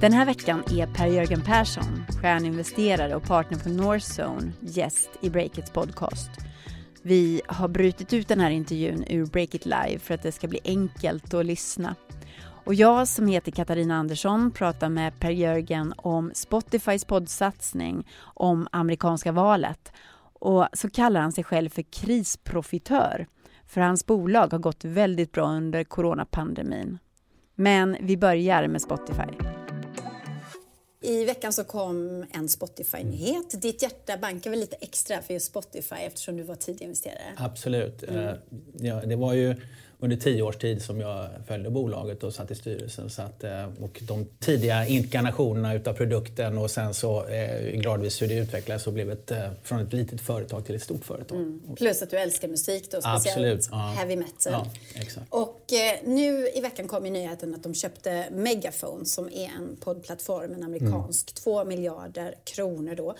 Den här veckan är Per-Jörgen Persson, stjärninvesterare och partner på Northzone, gäst i Breakits podcast. Vi har brutit ut den här intervjun ur Breakit Live för att det ska bli enkelt att lyssna. Och jag som heter Katarina Andersson pratar med Per-Jörgen om Spotifys poddsatsning, om amerikanska valet och så kallar han sig själv för krisprofitör för hans bolag har gått väldigt bra under coronapandemin. Men vi börjar med Spotify. I veckan så kom en Spotify-nyhet. Ditt hjärta bankar väl lite extra för just Spotify eftersom du var tidig investerare? Absolut. Mm. Ja, det var ju under tio års tid som jag följde bolaget och satt i styrelsen. Så att, eh, och de tidiga inkarnationerna utav produkten och sen så eh, gradvis hur det utvecklades och blev ett, eh, från ett litet företag till ett stort företag. Mm. Plus att du älskar musik då, speciellt Absolut, ja. heavy metal. Ja, och eh, nu i veckan kom ju nyheten att de köpte Megaphone som är en poddplattform, en amerikansk, mm. två miljarder kronor då.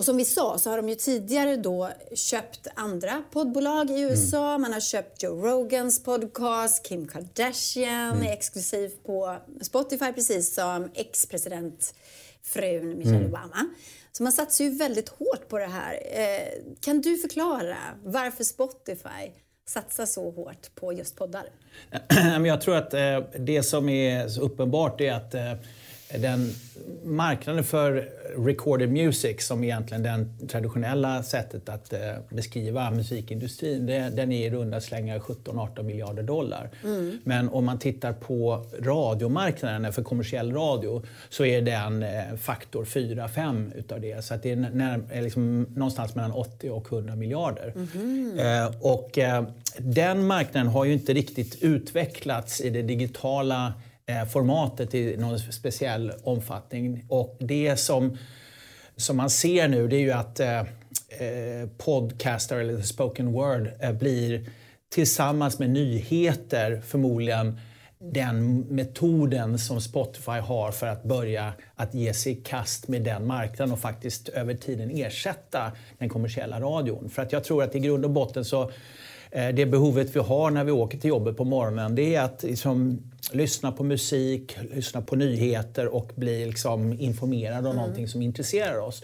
Och som vi sa så har de ju tidigare då köpt andra poddbolag i USA. Mm. Man har köpt Joe Rogans podcast, Kim Kardashian mm. är exklusiv på Spotify precis som ex-presidentfrun Michelle mm. Obama. Så man satsar ju väldigt hårt på det här. Eh, kan du förklara varför Spotify satsar så hårt på just poddar? Jag tror att eh, det som är så uppenbart är att eh, den marknaden för recorded music som egentligen det traditionella sättet att eh, beskriva musikindustrin, den är i runda slängar 17-18 miljarder dollar. Mm. Men om man tittar på radiomarknaden för kommersiell radio så är den eh, faktor 4-5 utav det. Så att det är, när, är liksom någonstans mellan 80 och 100 miljarder. Mm. Eh, och eh, den marknaden har ju inte riktigt utvecklats i det digitala Eh, formatet i någon speciell omfattning. Och det som, som man ser nu det är ju att eh, eh, podcaster eller spoken word eh, blir tillsammans med nyheter förmodligen den metoden som Spotify har för att börja att ge sig i kast med den marknaden och faktiskt över tiden ersätta den kommersiella radion. För att jag tror att i grund och botten så det behovet vi har när vi åker till jobbet på morgonen det är att liksom, lyssna på musik, lyssna på nyheter och bli liksom, informerad om mm. någonting som intresserar oss.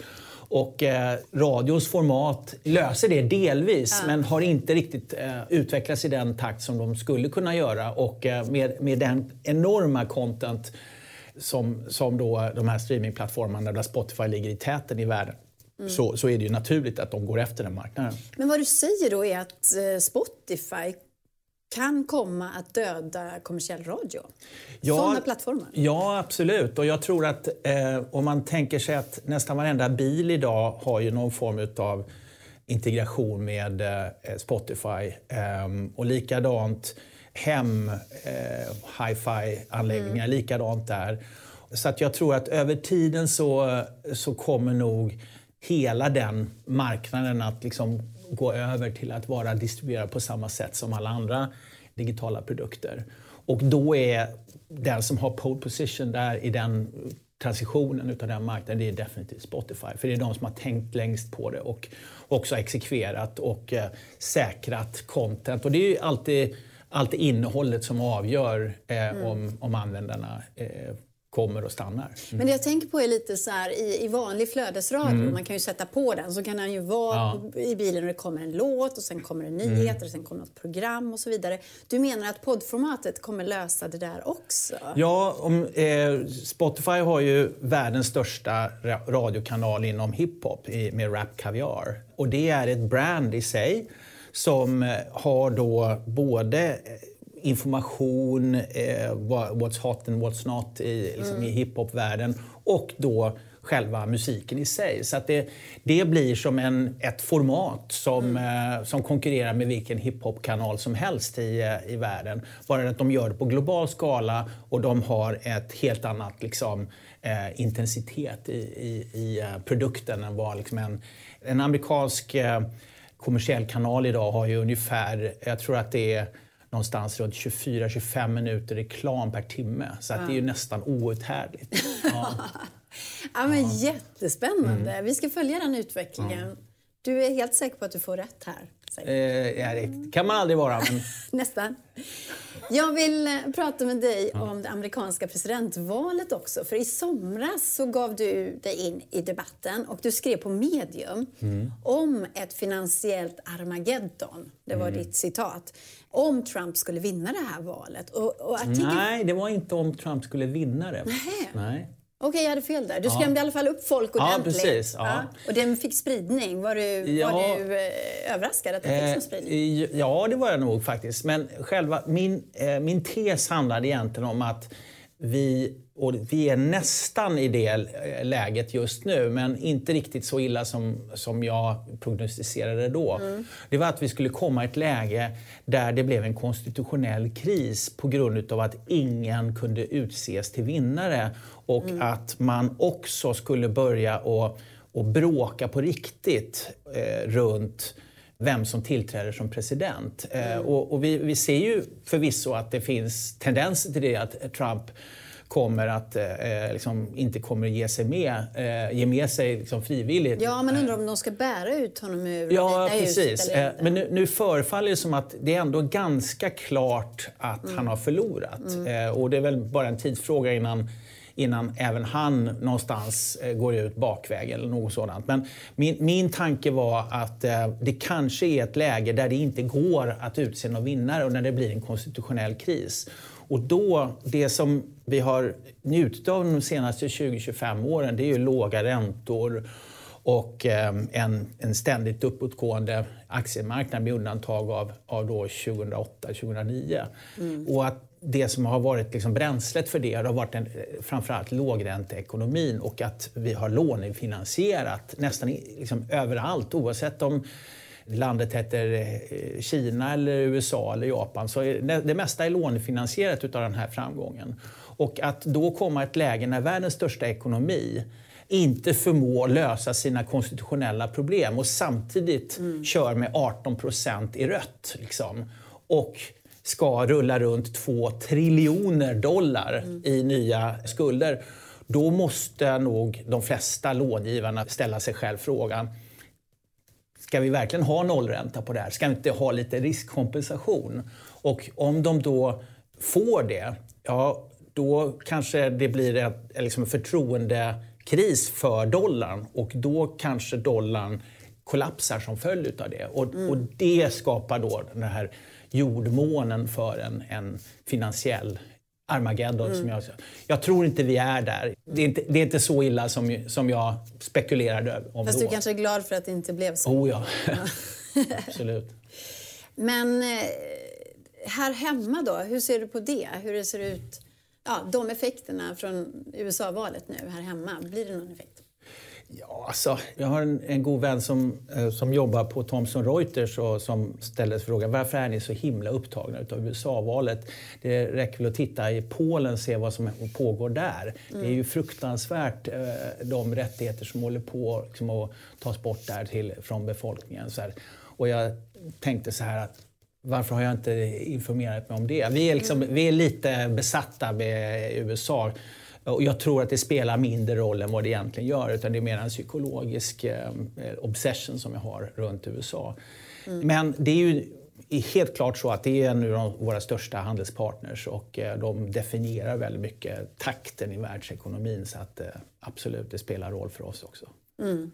Och eh, radions format löser det delvis ja. men har inte riktigt eh, utvecklats i den takt som de skulle kunna göra. Och eh, med, med den enorma content som, som då de här streamingplattformarna där Spotify ligger i täten i världen Mm. Så, så är det ju naturligt att de går efter den marknaden. Men vad du säger då är att eh, Spotify kan komma att döda kommersiell radio? Ja, Sådana plattformar? Ja, absolut. Och jag tror att eh, om man tänker sig att nästan varenda bil idag har ju någon form av integration med eh, Spotify. Eh, och likadant hem, eh, hi-fi-anläggningar, mm. likadant där. Så att jag tror att över tiden så, så kommer nog hela den marknaden att liksom gå över till att vara distribuerad på samma sätt som alla andra digitala produkter. Och då är den som har pole position där i den transitionen utav den marknaden, det är definitivt Spotify. För det är de som har tänkt längst på det och också exekverat och eh, säkrat content. Och det är ju alltid, alltid innehållet som avgör eh, mm. om, om användarna eh, kommer och stannar. Mm. Men det jag tänker på är lite så här, i, i vanlig flödesradio, mm. man kan ju sätta på den, så kan han ju vara ja. i bilen och det kommer en låt och sen kommer det nyheter mm. och sen kommer något program och så vidare. Du menar att poddformatet kommer lösa det där också? Ja, om, eh, Spotify har ju världens största radiokanal inom hiphop med Rap Caviar. Och det är ett brand i sig som eh, har då både information, eh, what's hot and what's not i, liksom, mm. i hiphopvärlden och då själva musiken i sig. Så att det, det blir som en, ett format som, mm. eh, som konkurrerar med vilken hiphopkanal som helst i, eh, i världen. Bara att de gör det på global skala och de har ett helt annat liksom, eh, intensitet i, i, i uh, produkten än vad liksom en, en amerikansk eh, kommersiell kanal idag har ju ungefär, jag tror att det är någonstans runt 24-25 minuter reklam per timme. Så att det är ju nästan outhärdligt. Ja. ja, men ja. Jättespännande. Mm. Vi ska följa den utvecklingen. Mm. Du är helt säker på att du får rätt här? Eh, ja, det kan man aldrig vara. Men... Nästan. Jag vill eh, prata med dig om det amerikanska presidentvalet också. För i somras så gav du dig in i debatten och du skrev på Medium mm. om ett finansiellt Armageddon. Det var mm. ditt citat. Om Trump skulle vinna det här valet. Och, och artikel... Nej, det var inte om Trump skulle vinna det. Nej. Nej. Okej, okay, jag hade fel där. Du skrämde ja. i alla fall upp folk ordentligt. Ja, precis. Ja. ja. Och den fick spridning. Var du, ja. var du eh, överraskad att den fick sån spridning? Eh, ja, det var jag nog faktiskt. Men själva min, eh, min tes handlade egentligen om att vi och vi är nästan i det läget just nu, men inte riktigt så illa som, som jag prognostiserade då. Mm. Det var att vi skulle komma i ett läge där det blev en konstitutionell kris på grund av att ingen kunde utses till vinnare och mm. att man också skulle börja och, och bråka på riktigt eh, runt vem som tillträder som president. Eh, mm. och, och vi, vi ser ju förvisso att det finns tendenser till det, att Trump kommer att eh, liksom inte kommer ge sig med, eh, ge med sig liksom frivilligt. Ja, men undrar om de ska bära ut honom ur Ja, precis. Eh, men nu, nu förefaller det som att det är ändå ganska klart att mm. han har förlorat. Mm. Eh, och det är väl bara en tidsfråga innan innan även han någonstans eh, går ut bakväg eller något sådant. Men min, min tanke var att eh, det kanske är ett läge där det inte går att utse någon vinnare och när det blir en konstitutionell kris. Och då, det som vi har njutit av de senaste 20-25 åren det är ju låga räntor och eh, en, en ständigt uppåtgående aktiemarknad med undantag av, av 2008-2009. Mm. Och att det som har varit liksom bränslet för det har varit en, framförallt lågränteekonomin och att vi har lånefinansierat nästan liksom överallt oavsett om landet heter eh, Kina, eller USA eller Japan. Så det mesta är lånefinansierat av den här framgången. Och att då komma ett läge när världens största ekonomi inte förmår lösa sina konstitutionella problem och samtidigt mm. kör med 18 procent i rött. Liksom, och ska rulla runt 2 triljoner dollar mm. i nya skulder. Då måste nog de flesta långivarna ställa sig själv frågan Ska vi verkligen ha nollränta på det här? Ska vi inte ha lite riskkompensation? Och om de då får det, ja, då kanske det blir en, liksom en förtroendekris för dollarn och då kanske dollarn kollapsar som följd av det. Och, mm. och det skapar då den här jordmånen för en, en finansiell Armageddon. Mm. Som jag, jag tror inte vi är där. Det är inte, det är inte så illa som, som jag spekulerade om Fast då. du kanske är glad för att det inte blev så? Oh ja, absolut. Men eh, här hemma då, hur ser du på det? Hur det ser ut, ja, de effekterna från USA-valet nu här hemma, blir det någon effekt? Ja, alltså, jag har en, en god vän som, eh, som jobbar på Thomson Reuters och som ställde frågan varför är ni så himla upptagna av USA-valet? Det räcker väl att titta i Polen och se vad som pågår där. Mm. Det är ju mm. fruktansvärt eh, de rättigheter som håller på liksom, att tas bort där till, från befolkningen. Och jag tänkte så här att varför har jag inte informerat mig om det? Vi är, liksom, mm. vi är lite besatta med USA. Och jag tror att det spelar mindre roll än vad det egentligen gör. Utan det är mer en psykologisk eh, obsession som jag har runt USA. Mm. Men det är ju helt klart så att det är en av våra största handelspartners och eh, de definierar väldigt mycket takten i världsekonomin. Så att eh, absolut, det spelar roll för oss också. Mm.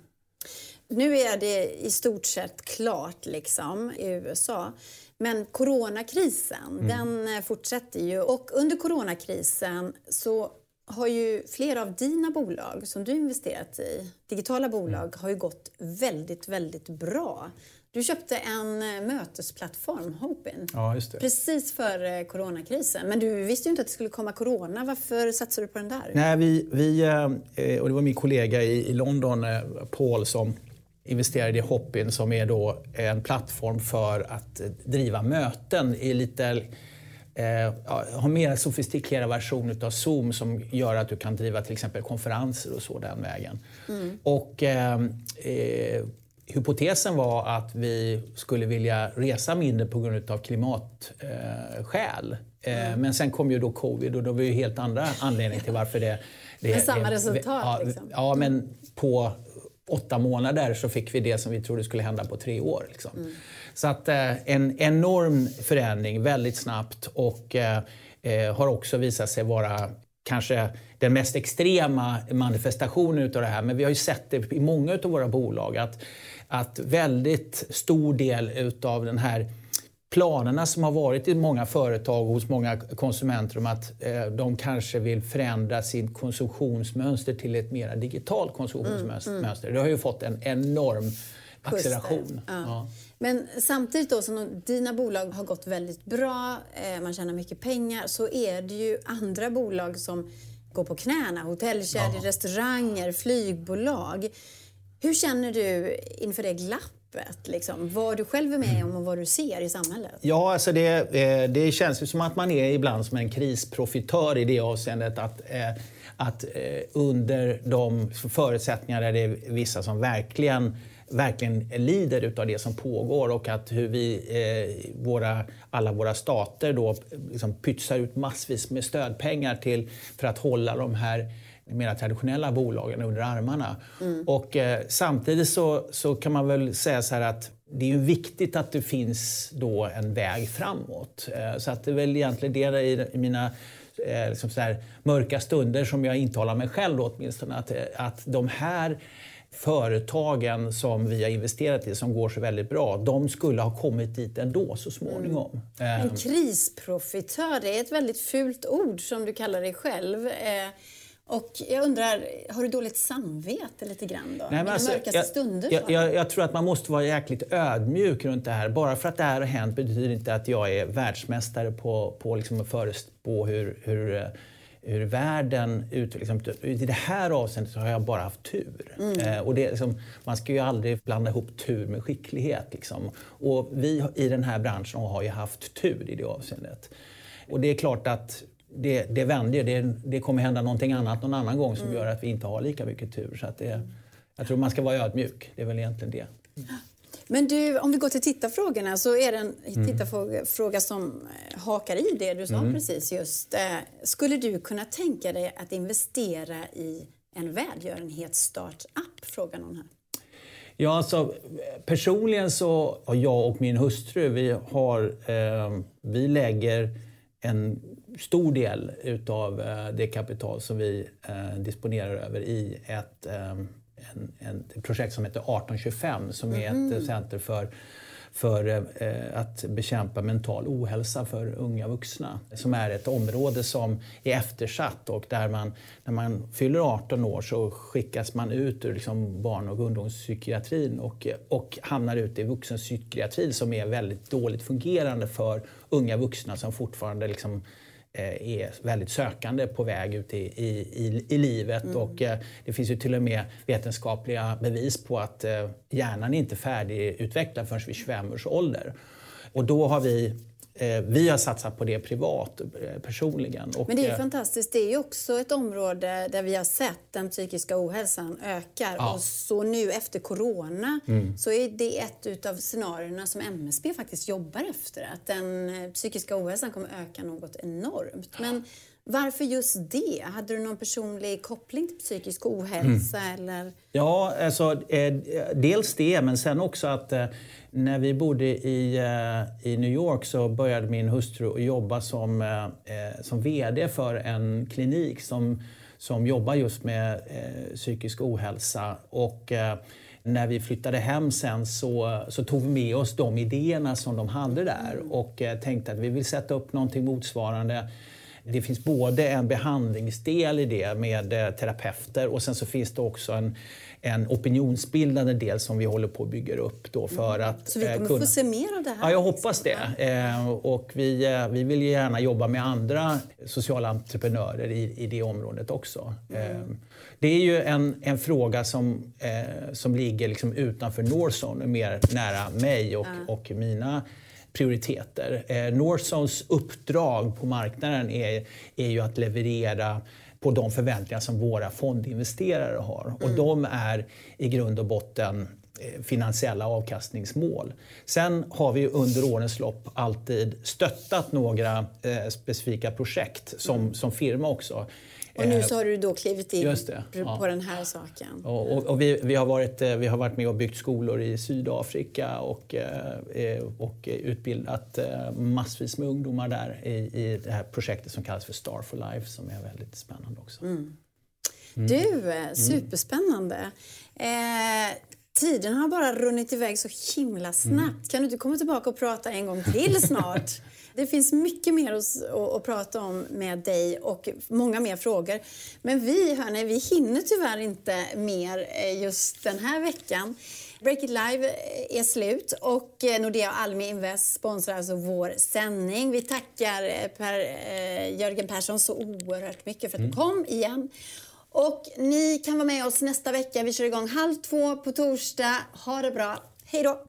Nu är det i stort sett klart liksom, i USA. Men coronakrisen, mm. den eh, fortsätter ju. Och under coronakrisen så har ju flera av dina bolag som du investerat i, digitala bolag, mm. har ju gått väldigt, väldigt bra. Du köpte en eh, mötesplattform, Hopin, ja, precis före coronakrisen. Men du visste ju inte att det skulle komma corona. Varför satsade du på den där? Nej, vi, vi, eh, och det var min kollega i London, eh, Paul, som investerade i Hopin som är då en plattform för att driva möten i lite eh, har mer sofistikerad version av Zoom som gör att du kan driva till exempel konferenser och så den vägen. Mm. Och, eh, eh, hypotesen var att vi skulle vilja resa mindre på grund av klimatskäl. Eh, mm. Men sen kom ju då covid och då var det helt andra anledningar till varför det... det men samma resultat? Ja, liksom. ja, men på åtta månader så fick vi det som vi trodde skulle hända på tre år. Liksom. Mm. Så att eh, en enorm förändring väldigt snabbt och eh, eh, har också visat sig vara kanske den mest extrema manifestationen av det här. Men vi har ju sett det i många av våra bolag att, att väldigt stor del av den här planerna som har varit i många företag och hos många konsumenter om att eh, de kanske vill förändra sin konsumtionsmönster till ett mer digitalt konsumtionsmönster. Mm, mm. Det har ju fått en enorm acceleration. Ja. Ja. Men samtidigt då som dina bolag har gått väldigt bra, eh, man tjänar mycket pengar, så är det ju andra bolag som går på knäna. Hotellkedjor, ja. restauranger, flygbolag. Hur känner du inför det öppet? Liksom, vad du själv är med om och vad du ser i samhället? Ja, alltså det, eh, det känns ju som att man är ibland som en krisprofitör i det avseendet att, eh, att eh, under de förutsättningar där det är vissa som verkligen verkligen lider av det som pågår och att hur vi, eh, våra, alla våra stater då liksom pytsar ut massvis med stödpengar till, för att hålla de här mer traditionella bolagen under armarna. Mm. Och, eh, samtidigt så, så kan man väl säga så här att det är ju viktigt att det finns då en väg framåt. Eh, så att det är väl egentligen det i, i mina eh, liksom så här, mörka stunder som jag intalar mig själv då, åtminstone. Att, att de här företagen som vi har investerat i som går så väldigt bra, de skulle ha kommit dit ändå så småningom. Mm. En ehm. krisprofitör, det är ett väldigt fult ord som du kallar dig själv. Och jag undrar, har du dåligt samvete lite grann då? Nej, alltså, mörkaste jag, stunder? Jag, jag, jag, tror att man måste vara jäkligt ödmjuk runt det här. Bara för att det här har hänt betyder inte att jag är världsmästare på, på liksom att förespå hur, hur eh, hur världen utvecklas. Liksom, I det här avseendet har jag bara haft tur. Mm. Eh, och det, liksom, man ska ju aldrig blanda ihop tur med skicklighet. Liksom. Och vi i den här branschen har ju haft tur i det avseendet. Och det är klart att det, det vänder det, det kommer hända någonting annat någon annan gång som mm. gör att vi inte har lika mycket tur. Så att det, jag tror man ska vara ödmjuk. Det är väl egentligen det. Mm. Men du, om vi går till tittarfrågorna så är det en mm. tittarfråga som eh, hakar i det du sa mm. precis just. Eh, skulle du kunna tänka dig att investera i en välgörenhetsstartup? Frågar någon här. Ja, alltså, personligen så har jag och min hustru, vi, har, eh, vi lägger en stor del utav eh, det kapital som vi eh, disponerar över i ett eh, en, en, ett projekt som heter 1825 som är ett center för för eh, att bekämpa mental ohälsa för unga vuxna. Som är ett område som är eftersatt och där man, när man fyller 18 år så skickas man ut ur liksom barn och ungdomspsykiatrin och, och hamnar ute i vuxenpsykiatrin som är väldigt dåligt fungerande för unga vuxna som fortfarande liksom är väldigt sökande på väg ut i, i, i livet. Mm. Och eh, det finns ju till och med vetenskapliga bevis på att eh, hjärnan är inte färdigutvecklad förrän vid 25 års ålder. Och då har vi Eh, vi har satsat på det privat, eh, personligen. Men det är eh, fantastiskt. Det är ju också ett område där vi har sett den psykiska ohälsan ökar. Ja. Och så nu efter corona mm. så är det ett av scenarierna som MSB faktiskt jobbar efter. Att den psykiska ohälsan kommer öka något enormt. Men varför just det? Hade du någon personlig koppling till psykisk ohälsa? Mm. Eller? Ja, alltså, eh, dels det, men sen också att eh, när vi bodde i, eh, i New York så började min hustru jobba som, eh, eh, som VD för en klinik som, som jobbar just med eh, psykisk ohälsa. Och, när vi flyttade hem sen så, så tog vi med oss de idéerna som de hade där och tänkte att vi vill sätta upp någonting motsvarande det finns både en behandlingsdel i det med eh, terapeuter och sen så finns det också en, en opinionsbildande del som vi håller på att bygga upp. Då för mm. att, så vi eh, kommer kunna... få se mer av det här? Ja, jag hoppas det. Eh, och vi, vi vill gärna jobba med andra sociala entreprenörer i, i det området också. Mm. Det är ju en, en fråga som, som ligger liksom utanför Northzone, mer nära mig och, mm. och mina prioriteter. Eh, Northzones uppdrag på marknaden är, är ju att leverera på de förväntningar som våra fondinvesterare har. Mm. Och de är i grund och botten eh, finansiella avkastningsmål. Sen har vi under årens lopp alltid stöttat några eh, specifika projekt som, mm. som firma också. Och nu så har du då klivit in det, på ja. den här saken. Och, och, och vi, vi, har varit, vi har varit med och byggt skolor i Sydafrika och, och utbildat massvis med ungdomar där i, i det här projektet som kallas för Star for Life som är väldigt spännande också. Mm. Mm. Du, mm. superspännande. Eh, tiden har bara runnit iväg så himla snabbt. Mm. Kan du inte komma tillbaka och prata en gång till snart? Det finns mycket mer att, att, prata om med dig och många mer frågor. Men vi, hörni, vi hinner tyvärr inte mer eh, just den här veckan. Break It Live eh, är slut och eh, Nordea och Almi Invest sponsrar alltså vår sändning. Vi tackar per, Jörgen Persson så oerhört mycket för att du mm. kom igen. Och ni kan vara med oss nästa vecka. Vi kör igång halv två på torsdag. Ha det bra. Hej då!